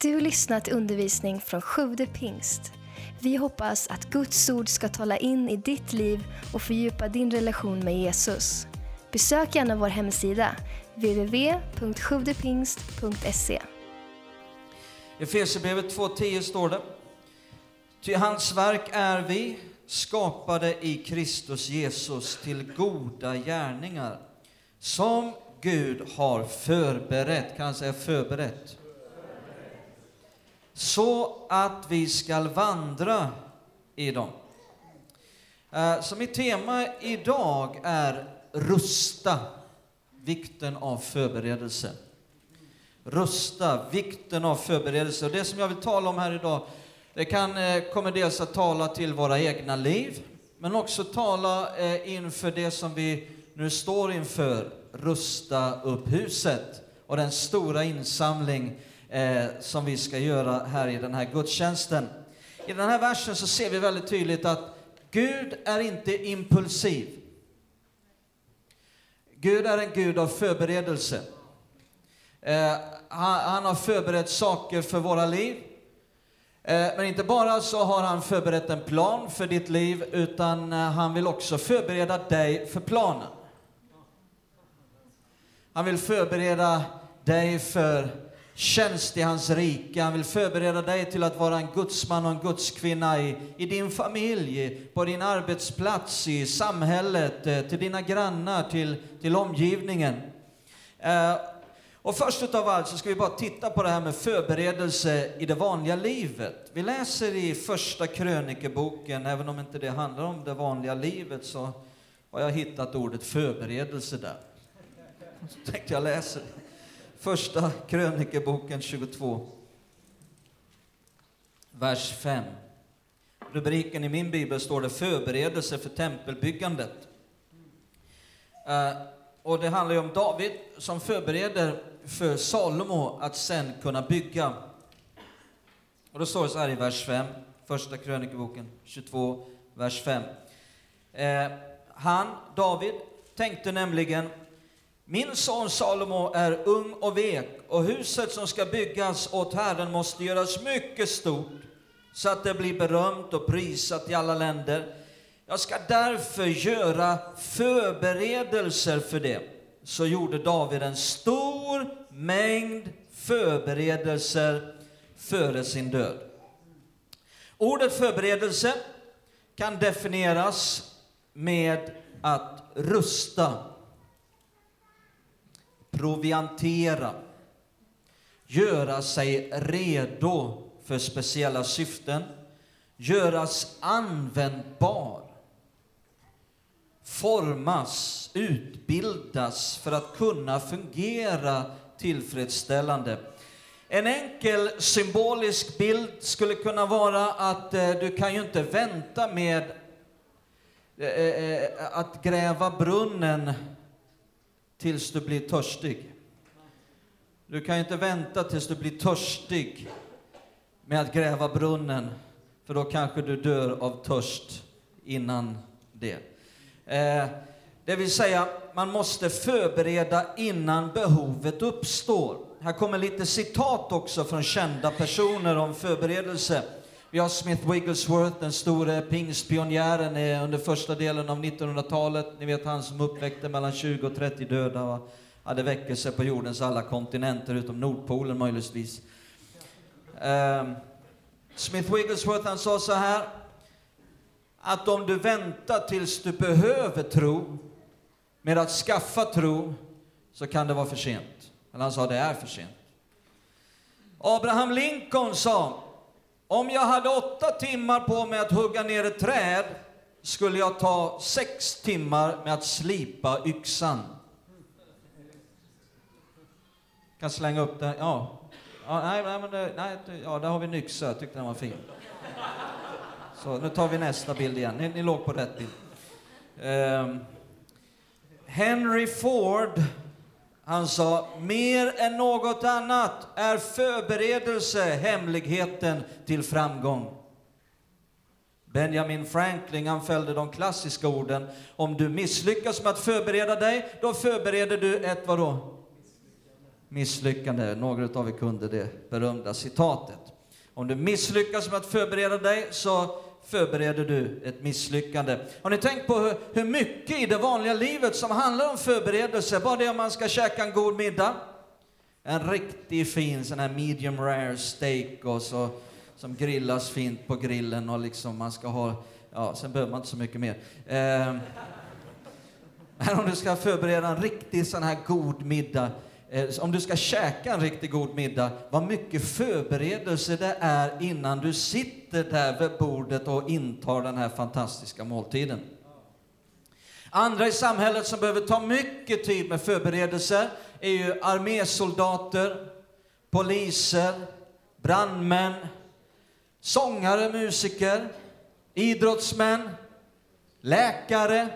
Du lyssnat till undervisning från Sjude pingst. Vi hoppas att Guds ord ska tala in i ditt liv och fördjupa din relation med Jesus. Besök gärna vår hemsida, www.sjuvdepingst.se. I Efesierbrevet 2.10 står det. Ty hans verk är vi, skapade i Kristus Jesus till goda gärningar, som Gud har förberett. Kan han säga förberett? Så att vi skall vandra i dem. Eh, så mitt tema idag är rusta, vikten av förberedelse. Rusta, vikten av förberedelse. Och det som jag vill tala om här idag, det kan, eh, kommer dels att tala till våra egna liv, men också tala eh, inför det som vi nu står inför, rusta upp huset och den stora insamling eh, som vi ska göra här i den här gudstjänsten. I den här versen så ser vi väldigt tydligt att Gud är inte impulsiv. Gud är en Gud av förberedelse. Eh, han, han har förberett saker för våra liv. Eh, men inte bara så har han förberett en plan för ditt liv, utan eh, han vill också förbereda dig för planen. Han vill förbereda dig för tjänst i hans rike. Han vill förbereda dig till att vara en gudsman och en gudskvinna i, i din familj, på din arbetsplats, i samhället, eh, till dina grannar, till, till omgivningen. Eh, och först utav allt så ska vi bara titta på det här med förberedelse i det vanliga livet. Vi läser i första krönikeboken, även om inte det handlar om det vanliga livet, så har jag hittat ordet förberedelse där. Så tänkte jag läsa det. Första krönikeboken 22, vers 5. Rubriken i min bibel står det förberedelse för tempelbyggandet. Eh, och det handlar ju om David som förbereder för Salomo att sen kunna bygga. Och då står det så här i vers 5, första krönikeboken 22, vers 5. Eh, han, David, tänkte nämligen min son Salomo är ung och vek och huset som ska byggas åt Herren måste göras mycket stort så att det blir berömt och prisat i alla länder. Jag ska därför göra förberedelser för det. Så gjorde David en stor mängd förberedelser före sin död. Ordet förberedelse kan definieras med att rusta, proviantera, göra sig redo för speciella syften, göras användbar, formas, utbildas för att kunna fungera tillfredsställande. En enkel symbolisk bild skulle kunna vara att eh, du kan ju inte vänta med eh, eh, eh att gräva brunnen tills du blir törstig. Du kan ju inte vänta tills du blir törstig med att gräva brunnen, för då kanske du dör av törst innan det. Eh, det vill säga, man måste förbereda innan behovet uppstår. Här kommer lite citat också från kända personer om förberedelse. Vi har Smith Wigglesworth, den store pingstpionjären eh, under första delen av 1900-talet. Ni vet han som uppväckte mellan 20 och 30 döda och hade väckelse på jordens alla kontinenter utom Nordpolen möjligtvis. Um, Smith Wigglesworth han sa så här att om du väntar tills du behöver tro med att skaffa tro så kan det vara för sent. Eller han sa det är för sent. Abraham Lincoln sa om jag hade åtta timmar på mig att hugga ner ett träd skulle jag ta sex timmar med att slipa yxan. Kan slänga upp den. Ja, ja nej, nej, men det, nej, ja, där har vi en yxa. Jag tyckte den var fin. Så nu tar vi nästa bild igen. Ni, ni låg på rätt bild. Um, Henry Ford, han sa, mer än något annat är förberedelse hemligheten till framgång. Benjamin Franklin han följde de klassiska orden, om du misslyckas med att förbereda dig, då förbereder du ett vadå? misslyckande. Några av er kunde det berömda citatet. Om du misslyckas med att förbereda dig så förbereder du ett misslyckande. Har ni tänkt på hur, hur mycket i det vanliga livet som handlar om förberedelse? Bara det om man ska käka en god middag. En riktigt fin sån här medium rare steak och så, som grillas fint på grillen och liksom man ska ha, ja, sen behöver man inte så mycket mer. Eh, men om du ska förbereda en riktigt sån här god middag, Eh, om du ska käka en riktigt god middag, vad mycket förberedelse det är innan du sitter där vid bordet och intar den här fantastiska måltiden. Andra i samhället som behöver ta mycket tid med förberedelser är ju armésoldater, poliser, brandmän, sångare, musiker, idrottsmän, läkare.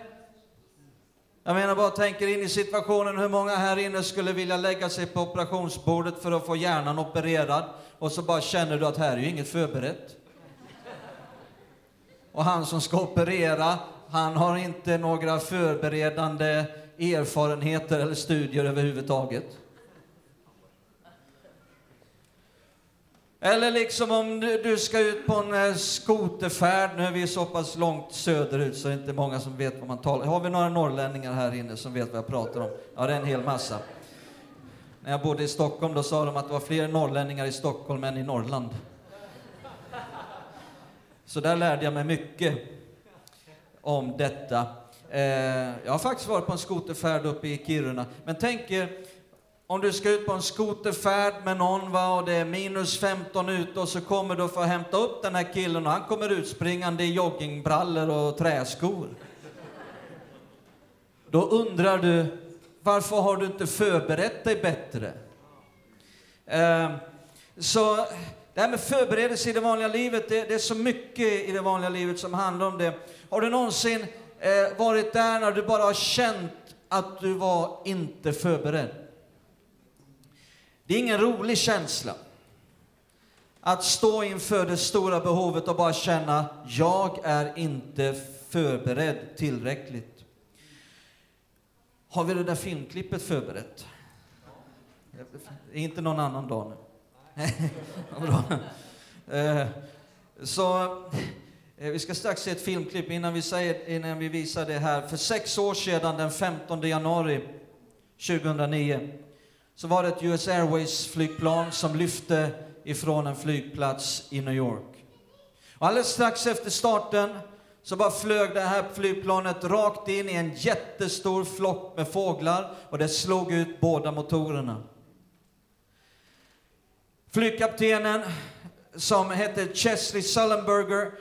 Jag menar bara tänker in i situationen hur många här inne skulle vilja lägga sig på operationsbordet för att få hjärnan opererad och så bara känner du att här är ju inget förberett. Och han som ska operera, han har inte några förberedande erfarenheter eller studier överhuvudtaget. Eller liksom om du, du ska ut på en eh, skoterfärd, nu är vi så pass långt söderut så det är inte många som vet vad man talar Har vi några norrlänningar här inne som vet vad jag pratar om? Ja, det är en hel massa. När jag bodde i Stockholm då sa de att det var fler norrlänningar i Stockholm än i Norrland. Så där lärde jag mig mycket om detta. Eh, jag har faktiskt varit på en skoterfärd uppe i Kiruna. Men tänk er, om du ska ut på en skoterfärd med någon va, och det är minus 15 ute och så kommer du för att hämta upp den här killen och han kommer utspringande i joggingbrallor och träskor. Då undrar du, varför har du inte förberett dig bättre? Eh, så det här med förberedelse i det vanliga livet, det, det, är så mycket i det vanliga livet som handlar om det. Har du någonsin eh, varit där när du bara har känt att du var inte förberedd? Det är ingen rolig känsla. Att stå inför det stora behovet och bara känna, jag är inte förberedd tillräckligt. Har vi det där filmklippet förberett? Inte någon annan dag nu. Bra. Eh, så eh, vi ska strax se ett filmklipp innan vi, säger, innan vi visar det här. För sex år sedan, den 15 januari 2009, så var det ett US Airways-flygplan som lyfte ifrån en flygplats i New York. Och alldeles strax efter starten så bara flög det här flygplanet rakt in i en jättestor flock med fåglar och det slog ut båda motorerna. Flygkaptenen, som hette Chesley Sullenberger,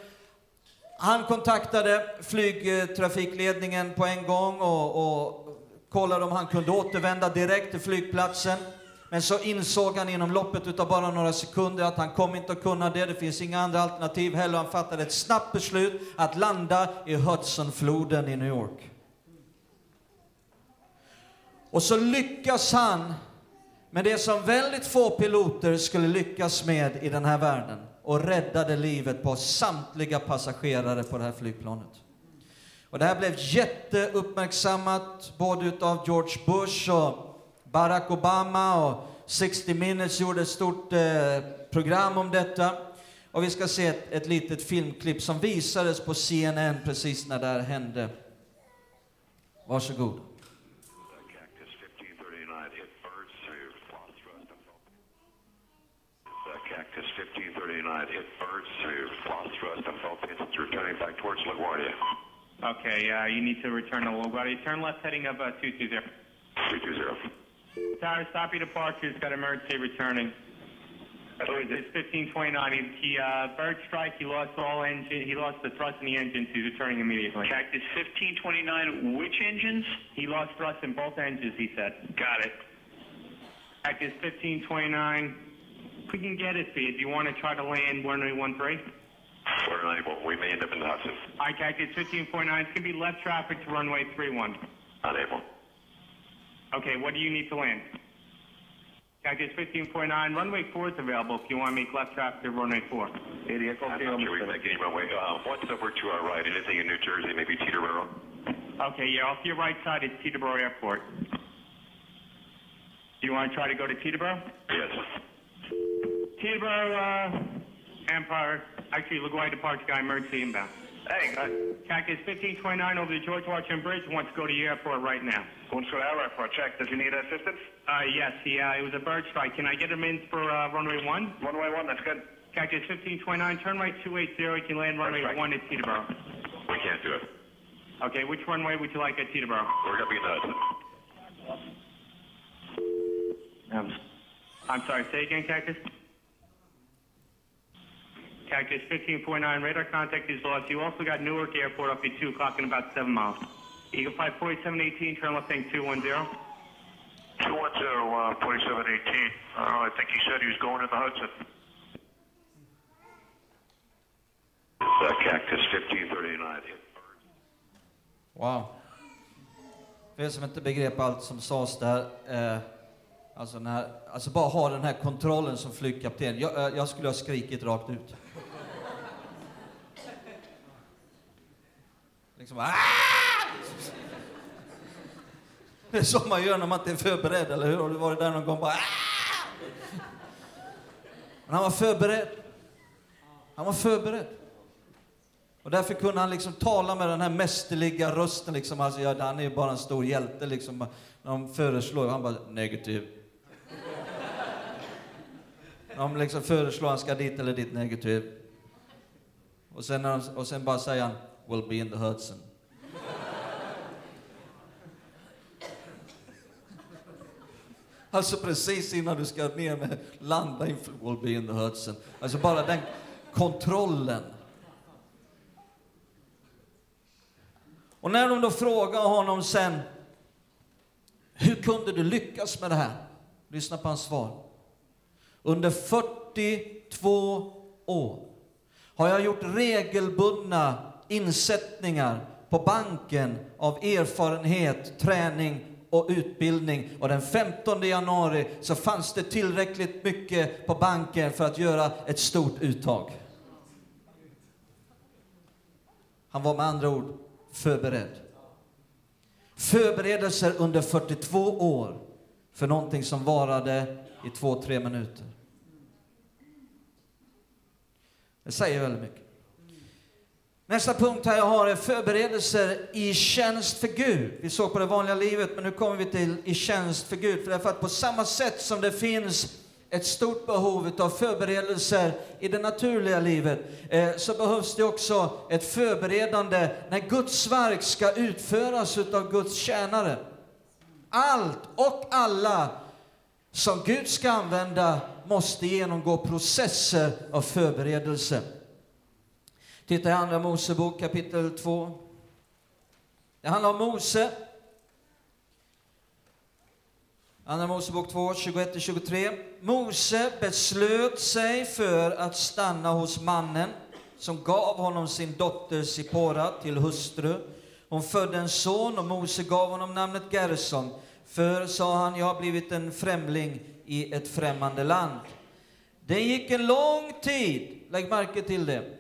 han kontaktade flygtrafikledningen på en gång och, och kollade om han kunde återvända direkt till flygplatsen. Men så insåg han inom loppet av bara några sekunder att han kommer inte att kunna det. Det finns inga andra alternativ heller. Han fattade ett snabbt beslut att landa i Hudsonfloden i New York. Och så lyckas han med det som väldigt få piloter skulle lyckas med i den här världen och räddade livet på samtliga passagerare på det här flygplanet. Och det här blev jätteuppmärksammat både utav George Bush och Barack Obama och 60 Minutes gjorde ett stort eh, program om detta. Och vi ska se ett, ett litet filmklipp som visades på CNN precis när det här hände. Varsågod. Cactus 1539 hit birds who lost thrust and felt distance returning back towards LaGuardia. Okay, uh, you need to return to LaGuardia. Turn left heading up uh, 220. 320. Tower, stop your departure. It's got emergency returning. It's 1529. He, he uh, bird strike. He lost all engine. He lost the thrust in the engines. He's returning immediately. Cactus 1529, which engines? He lost thrust in both engines. He said. Got it. Cactus 1529. We can get it for you. Do you want to try to land runway 13? We're unable. We may end up in the Hudson. All right, Cactus 1549. It's going to be left traffic to runway 31. Unable. Okay, what do you need to land? Cactus 1549. Runway 4 is available if you want to make left traffic to runway 4. Idiot. I'm not sure we can make any runway. Uh, what's over to our right? Anything in New Jersey? Maybe Teterboro? Okay, yeah, off your right side is Teterboro Airport. Do you want to try to go to Teterboro? Yes. Teterboro, uh, Empire, actually, LaGuardia Park Sky emergency inbound. Hey, Uh, Cactus 1529 over the George Washington Bridge wants to go to the airport right now. going to the airport. Check. Does he need assistance? Uh, yes, he, uh, it was a bird strike. Can I get him in for uh, runway 1? Runway one. That's good. Cactus 1529, turn right 280, you can land runway Perfect. 1 at Teterboro. We can't do it. Okay, which runway would you like at Teterboro? We're gonna be in the Hudson. Um, I'm sorry, say again, Cactus? Cactus 1549, radar contact is lost. You also got Newark Airport up at 2 o'clock in about 7 miles. Eagle Flight 4718, turn left thing 210. 210, uh, 4718. Uh, I think he said he was going in the Hudson. Uh, Cactus 1539. Wow. För er som inte begrep allt som sades där. Eh, alltså, när, alltså bara ha den här kontrollen som flygkapten. Jag, eh, jag skulle ha skrikit rakt ut. Liksom "Ah!" Det är så man gör när man inte är förberedd, eller hur? Har du varit där någon gång bara ah! Men han var förberedd. Han var förberedd. Och därför kunde han liksom tala med den här mästerliga rösten. Liksom. Alltså, ja, han är ju bara en stor hjälte. Liksom. När de föreslår, han bara negativ. När de liksom föreslår han ska dit eller dit, negativ. Och sen, och sen bara säger han, will be in the Hudson. Alltså precis innan du ska ner med landa inför will be in the Hudson. Alltså bara den kontrollen. Och när de då frågar honom sen, hur kunde du lyckas med det här? Lyssna på hans svar. Under 42 år har jag gjort regelbundna insättningar på banken av erfarenhet, träning och utbildning. Och den 15 januari så fanns det tillräckligt mycket på banken för att göra ett stort uttag. Han var med andra ord förberedd. Förberedelser under 42 år för någonting som varade i två, tre minuter. Det säger väldigt mycket. Nästa punkt här jag har är förberedelser i tjänst för Gud. Vi såg på det vanliga livet, men nu kommer vi till i tjänst för Gud. För därför att på samma sätt som det finns ett stort behov av förberedelser i det naturliga livet, eh, så behövs det också ett förberedande när Guds verk ska utföras av Guds tjänare. Allt och alla som Gud ska använda måste genomgå processer av förberedelse. Titta i Andra Mosebok kapitel 2. Det handlar om Mose. Andra Mosebok 2, 21-23. Mose beslöt sig för att stanna hos mannen som gav honom sin dotter Sipora till hustru. Hon födde en son och Mose gav honom namnet Gerson. För, sa han, jag har blivit en främling i ett främmande land. Det gick en lång tid, lägg märke till det.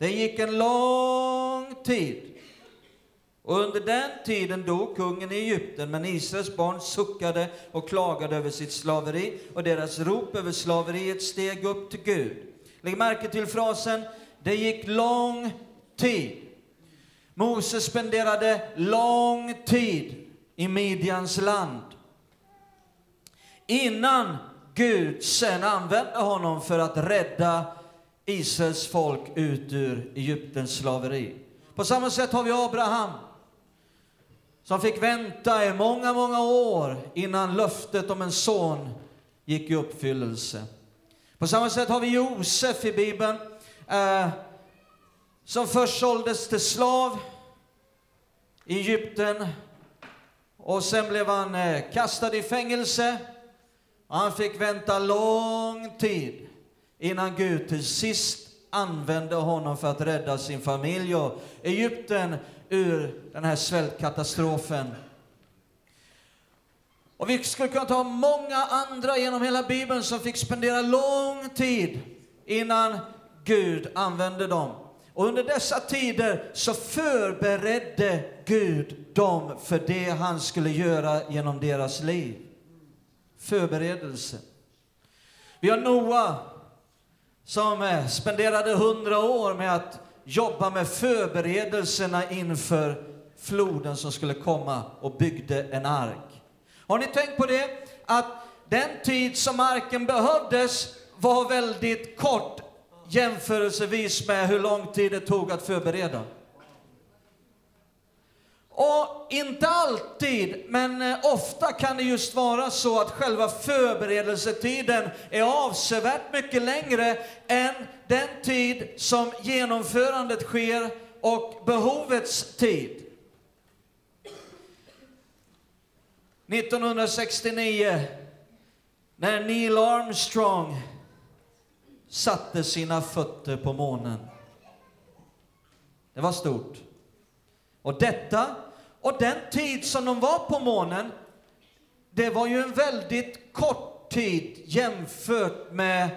Det gick en lång tid. Och under den tiden dog kungen i Egypten, men Israels barn suckade och klagade över sitt slaveri, och deras rop över slaveriet steg upp till Gud. Lägg märke till frasen, det gick lång tid. Moses spenderade lång tid i Midjans land. Innan Gud sen använde honom för att rädda Israels folk ut ur Egyptens slaveri. På samma sätt har vi Abraham som fick vänta i många, många år innan löftet om en son gick i uppfyllelse. På samma sätt har vi Josef i Bibeln eh, som först såldes till slav i Egypten och sen blev han eh, kastad i fängelse. Han fick vänta lång tid innan Gud till sist använde honom för att rädda sin familj och Egypten ur den här svältkatastrofen. Och vi skulle kunna ta många andra genom hela Bibeln som fick spendera lång tid innan Gud använde dem. Och under dessa tider så förberedde Gud dem för det han skulle göra genom deras liv. förberedelse. Vi har Noa som eh, spenderade hundra år med att jobba med förberedelserna inför floden som skulle komma och byggde en ark. Har ni tänkt på det? Att den tid som arken behövdes var väldigt kort jämförelsevis med hur lång tid det tog att förbereda. Och inte alltid, men eh, ofta kan det just vara så att själva förberedelsetiden är avsevärt mycket längre än den tid som genomförandet sker och behovets tid. 1969, när Neil Armstrong satte sina fötter på månen. Det var stort. Och detta och den tid som de var på månen, det var ju en väldigt kort tid jämfört med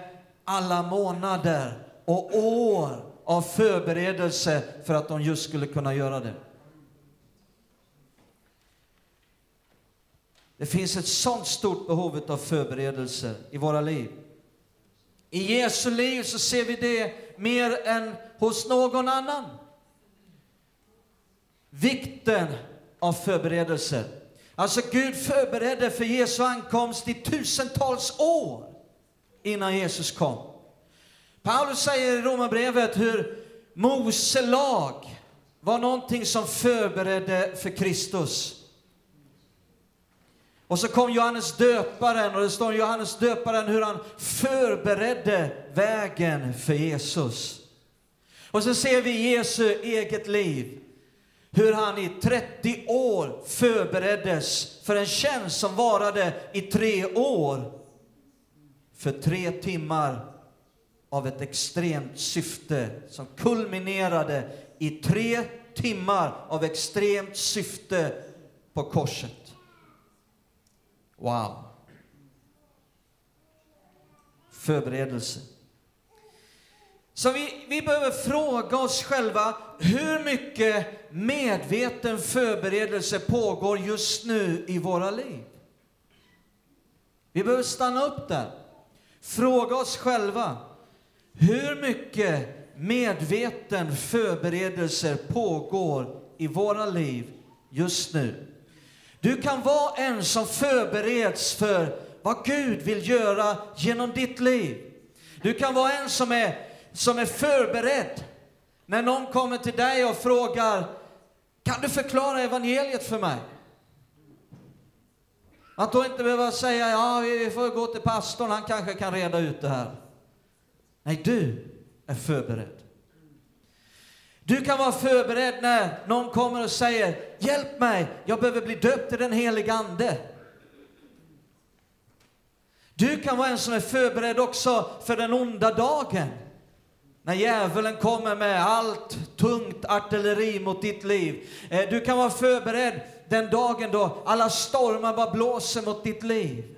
alla månader och år av förberedelse för att de just skulle kunna göra det. Det finns ett sånt stort behov av förberedelser i våra liv. I Jesu liv så ser vi det mer än hos någon annan. Vikten av förberedelser. Alltså Gud förberedde för Jesu ankomst i tusentals år innan Jesus kom. Paulus säger i Romarbrevet hur Mose lag var någonting som förberedde för Kristus. Och så kom Johannes döparen och det står Johannes döparen hur han förberedde vägen för Jesus. Och så ser vi Jesu eget liv hur han i 30 år förbereddes för en tjänst som varade i tre år. För tre timmar av ett extremt syfte som kulminerade i tre timmar av extremt syfte på korset. Wow. Förberedelse. Så vi, vi behöver fråga oss själva, hur mycket medveten förberedelse pågår just nu i våra liv? Vi behöver stanna upp där. Fråga oss själva, hur mycket medveten förberedelse pågår i våra liv just nu? Du kan vara en som förbereds för vad Gud vill göra genom ditt liv. Du kan vara en som är som är förberedd. När någon kommer till dig och frågar, kan du förklara evangeliet för mig? Att då inte behöva säga, ja vi får gå till pastorn, han kanske kan reda ut det här. Nej, du är förberedd. Du kan vara förberedd när någon kommer och säger, hjälp mig, jag behöver bli döpt i den heliga Ande. Du kan vara en som är förberedd också för den onda dagen. När djävulen kommer med allt tungt artilleri mot ditt liv. Eh, du kan vara förberedd den dagen då alla stormar bara blåser mot ditt liv.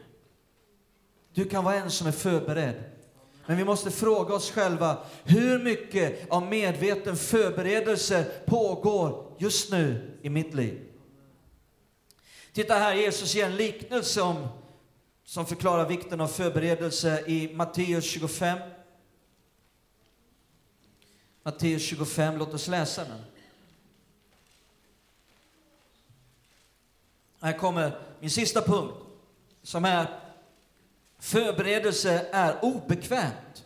Du kan vara en som är förberedd. Men vi måste fråga oss själva, hur mycket av medveten förberedelse pågår just nu i mitt liv? Titta här, Jesus ger en liknelse om, som förklarar vikten av förberedelse i Matteus 25. Matteus 25, låt oss läsa den. Här kommer min sista punkt, som är förberedelse är obekvämt.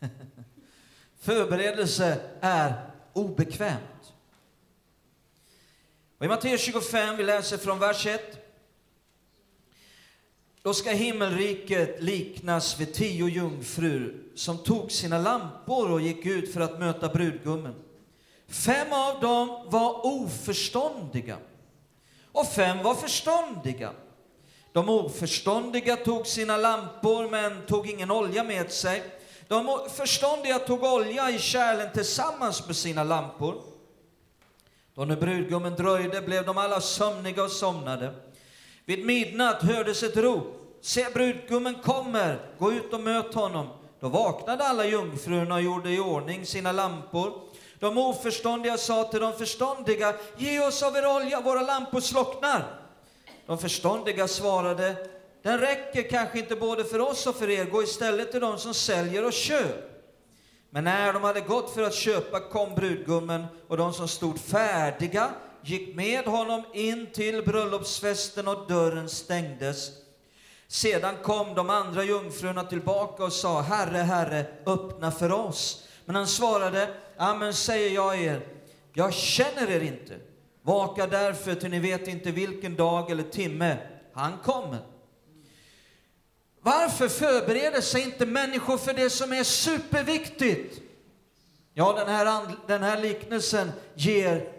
förberedelse är obekvämt. Och I Matteus 25, vi läser från vers 1. Då ska himmelriket liknas vid tio jungfrur som tog sina lampor och gick ut för att möta brudgummen. Fem av dem var oförståndiga och fem var förståndiga. De oförståndiga tog sina lampor men tog ingen olja med sig. De förståndiga tog olja i kärlen tillsammans med sina lampor. Då nu brudgummen dröjde blev de alla sömniga och somnade. Vid midnatt hördes ett rop. Se, brudgummen kommer, gå ut och möt honom. Då vaknade alla jungfrurna och gjorde i ordning sina lampor. De oförståndiga sa till de förståndiga, ge oss av er olja, våra lampor slocknar. De förståndiga svarade, den räcker kanske inte både för oss och för er. Gå istället till de som säljer och köp. Men när de hade gått för att köpa kom brudgummen och de som stod färdiga gick med honom in till bröllopsfesten och dörren stängdes. Sedan kom de andra jungfrurna tillbaka och sa, Herre, Herre, öppna för oss. Men han svarade, Amen säger jag er, jag känner er inte. Vaka därför, till ni vet inte vilken dag eller timme han kommer. Varför förbereder sig inte människor för det som är superviktigt? Ja, den här, den här liknelsen ger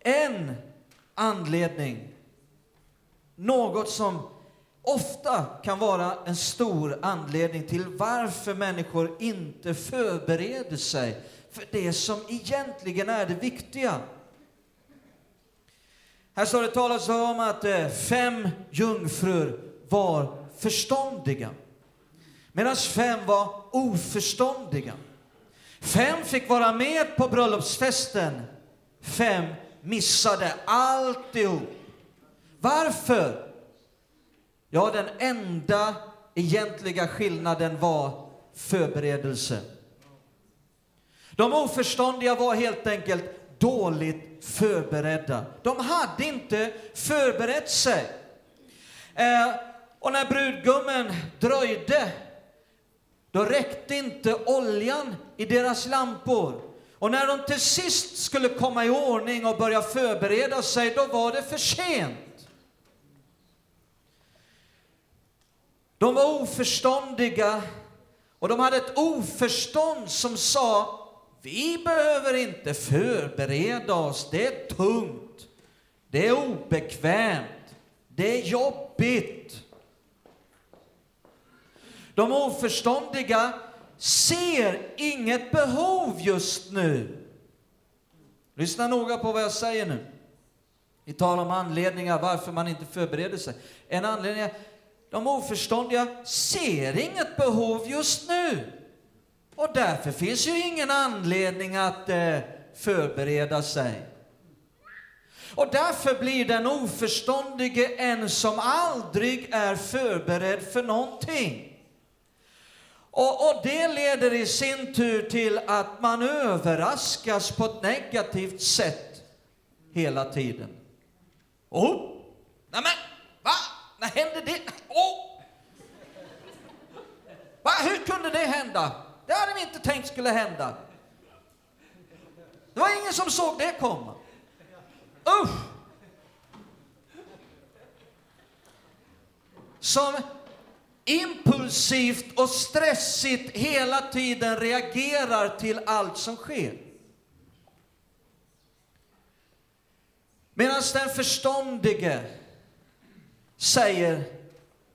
en anledning. Något som ofta kan vara en stor anledning till varför människor inte förbereder sig för det som egentligen är det viktiga. Här står det talas om att eh, fem jungfrur var förståndiga, medan fem var oförståndiga. Fem fick vara med på bröllopsfesten, fem missade alltihop. Varför? Ja, den enda egentliga skillnaden var förberedelse. De oförståndiga var helt enkelt dåligt förberedda. De hade inte förberett sig. Eh, och när brudgummen dröjde, då räckte inte oljan i deras lampor. Och när de till sist skulle komma i ordning och börja förbereda sig, då var det för sent. De var oförståndiga och de hade ett oförstånd som sa vi behöver inte förbereda oss, det är tungt, det är obekvämt, det är jobbigt. De oförståndiga ser inget behov just nu. Lyssna noga på vad jag säger nu. Vi talar om anledningar varför man inte förbereder sig. En anledning är de oförståndiga ser inget behov just nu. Och därför finns ju ingen anledning att eh, förbereda sig. Och därför blir den oförståndige en som aldrig är förberedd för någonting. Och, och, det leder i sin tur till att man överraskas på ett negativt sätt hela tiden. Oh, nämen, va? När hände det? Oh. Va? Hur kunde det hända? Det hade vi inte tänkt skulle hända. Det var ingen som såg det komma. Usch! Som impulsivt och stressigt hela tiden reagerar till allt som sker. Medan den förståndige säger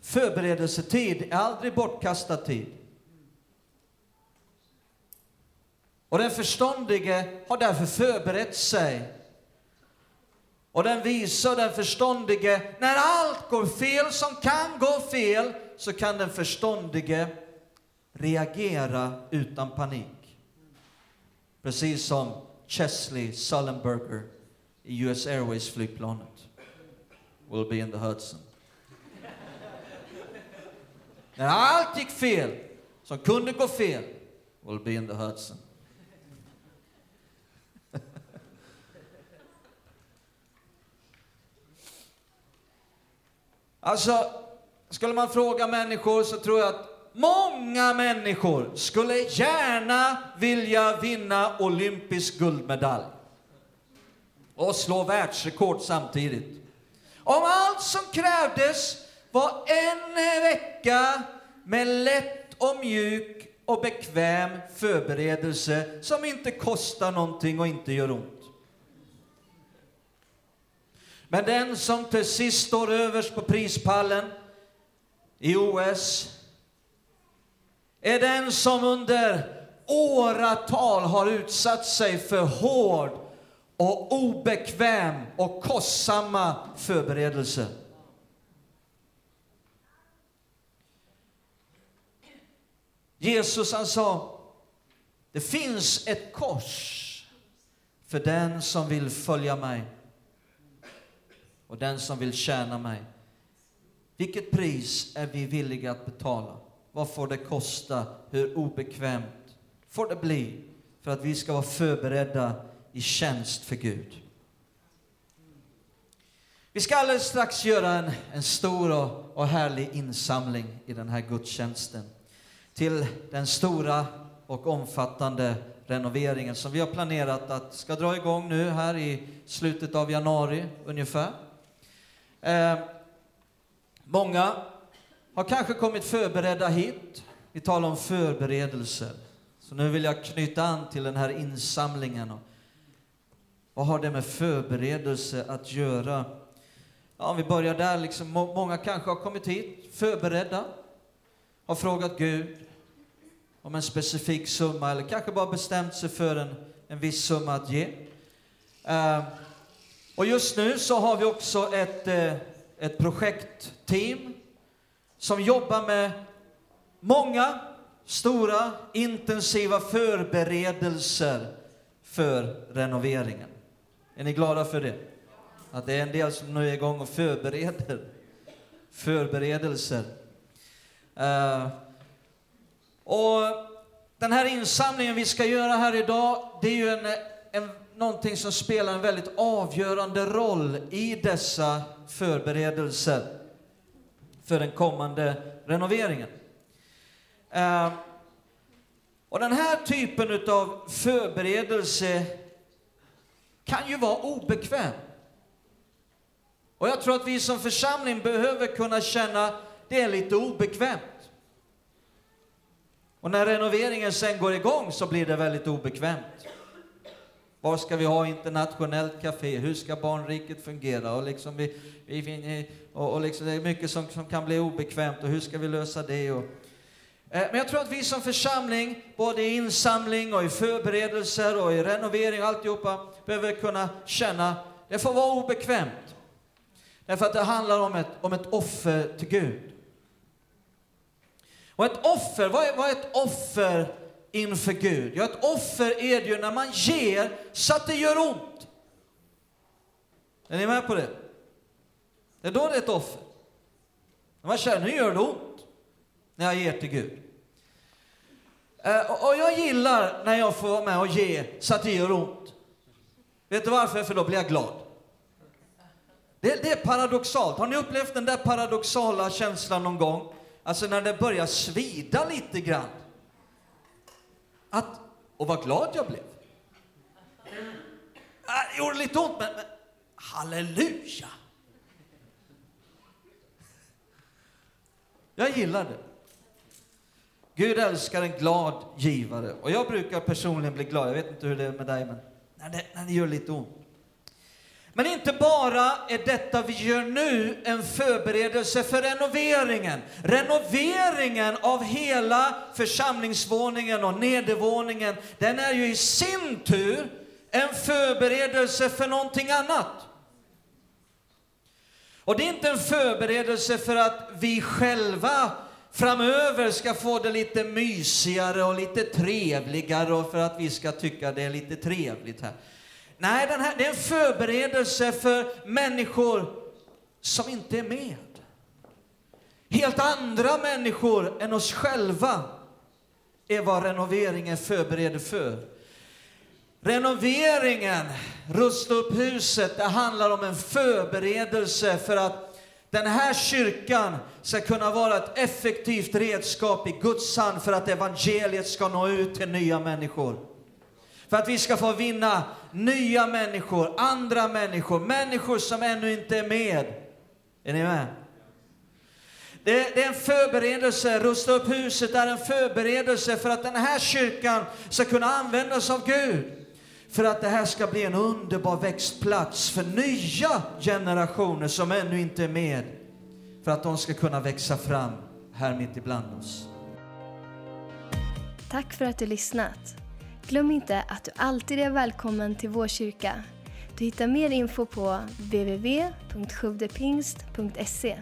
förberedelsetid är aldrig bortkastad tid. Och den förståndige har därför förberett sig. Och den visar den förståndige, när allt går fel som kan gå fel, så kan den förståndige reagera utan panik. Precis som Chesley Sullenberger i US Airways flygplanet. Will be in the Hudson. När allt gick fel, som kunde gå fel, will be in the Hudson. Alltså, skulle man fråga människor så tror jag att många människor skulle gärna vilja vinna olympisk guldmedalj och slå världsrekord samtidigt. Om allt som krävdes var en vecka med lätt och mjuk och bekväm förberedelse som inte kostar någonting och inte gör ont. Men den som till sist står överst på prispallen i OS är den som under åratal har utsatt sig för hård och obekväm och kostsamma förberedelser. Jesus han sa, det finns ett kors för den som vill följa mig och den som vill tjäna mig. Vilket pris är vi villiga att betala? Vad får det kosta? Hur obekvämt får det bli för att vi ska vara förberedda i tjänst för Gud? Vi ska alldeles strax göra en, en stor och, och härlig insamling i den här gudstjänsten till den stora och omfattande renoveringen som vi har planerat att ska dra igång nu här i slutet av januari ungefär. Eh, många har kanske kommit förberedda hit. Vi talar om förberedelser. Så nu vill jag knyta an till den här insamlingen. Vad har det med förberedelse att göra? Ja, om vi börjar där, liksom, många kanske har kommit hit förberedda, har frågat Gud om en specifik summa eller kanske bara bestämt sig för en, en viss summa att ge. Uh, och just nu så har vi också ett, uh, ett projektteam som jobbar med många stora intensiva förberedelser för renoveringen. Är ni glada för det? Att det är en del som nu är igång och förbereder förberedelser. Uh, och den här insamlingen vi ska göra här idag, det är ju en, en, någonting som spelar en väldigt avgörande roll i dessa förberedelser för den kommande renoveringen. Eh, och den här typen av förberedelse kan ju vara obekväm. Och jag tror att vi som församling behöver kunna känna det är lite obekvämt. Och när renoveringen sen går igång så blir det väldigt obekvämt. Var ska vi ha internationellt café? Hur ska barnriket fungera? Och, liksom vi, vi, och, och liksom det är mycket som, som kan bli obekvämt och hur ska vi lösa det? Och, eh, men jag tror att vi som församling, både i insamling och i förberedelser och i renovering och alltihopa, behöver kunna känna det får vara obekvämt. Därför att det handlar om ett, om ett offer till Gud. Och ett offer, vad är, vad är ett offer inför Gud? Ja, ett offer är det ju när man ger så att det gör ont. Är ni med på det? Det är då det är ett offer. När man känner, nu gör det ont, när jag ger till Gud. Eh, och jag gillar när jag får vara med och ge så att det gör ont. Vet du varför? För då blir jag glad. Det, det, är paradoxalt. Har ni upplevt den där paradoxala känslan någon gång? Alltså när det börjar svida lite grann. Att, och vad glad jag blev. Äh, det gjorde lite ont, men, men halleluja! Jag gillar det. Gud älskar en glad givare. Och jag brukar personligen bli glad. Jag vet inte hur det är med dig, men när det, när det gör lite ont. Men inte bara är detta vi gör nu en förberedelse för renoveringen. Renoveringen av hela församlingsvåningen och nedervåningen, den är ju i sin tur en förberedelse för någonting annat. Och det är inte en förberedelse för att vi själva framöver ska få det lite mysigare och lite trevligare och för att vi ska tycka det är lite trevligt här. Nej, den här, det är en förberedelse för människor som inte är med. Helt andra människor än oss själva är vad renoveringen förbereder för. Renoveringen, rusta upp huset, det handlar om en förberedelse för att den här kyrkan ska kunna vara ett effektivt redskap i Guds hand för att evangeliet ska nå ut till nya människor. För att vi ska få vinna nya människor, andra människor, människor som ännu inte är med. Är ni med? Det, det, är en förberedelse, rusta upp huset är en förberedelse för att den här kyrkan ska kunna användas av Gud. För att det här ska bli en underbar växtplats för nya generationer som ännu inte är med. För att de ska kunna växa fram här mitt ibland oss. Tack för att du lyssnat. Glöm inte att du alltid är välkommen till vår kyrka. Du hittar mer info på www.sjuvdepingst.se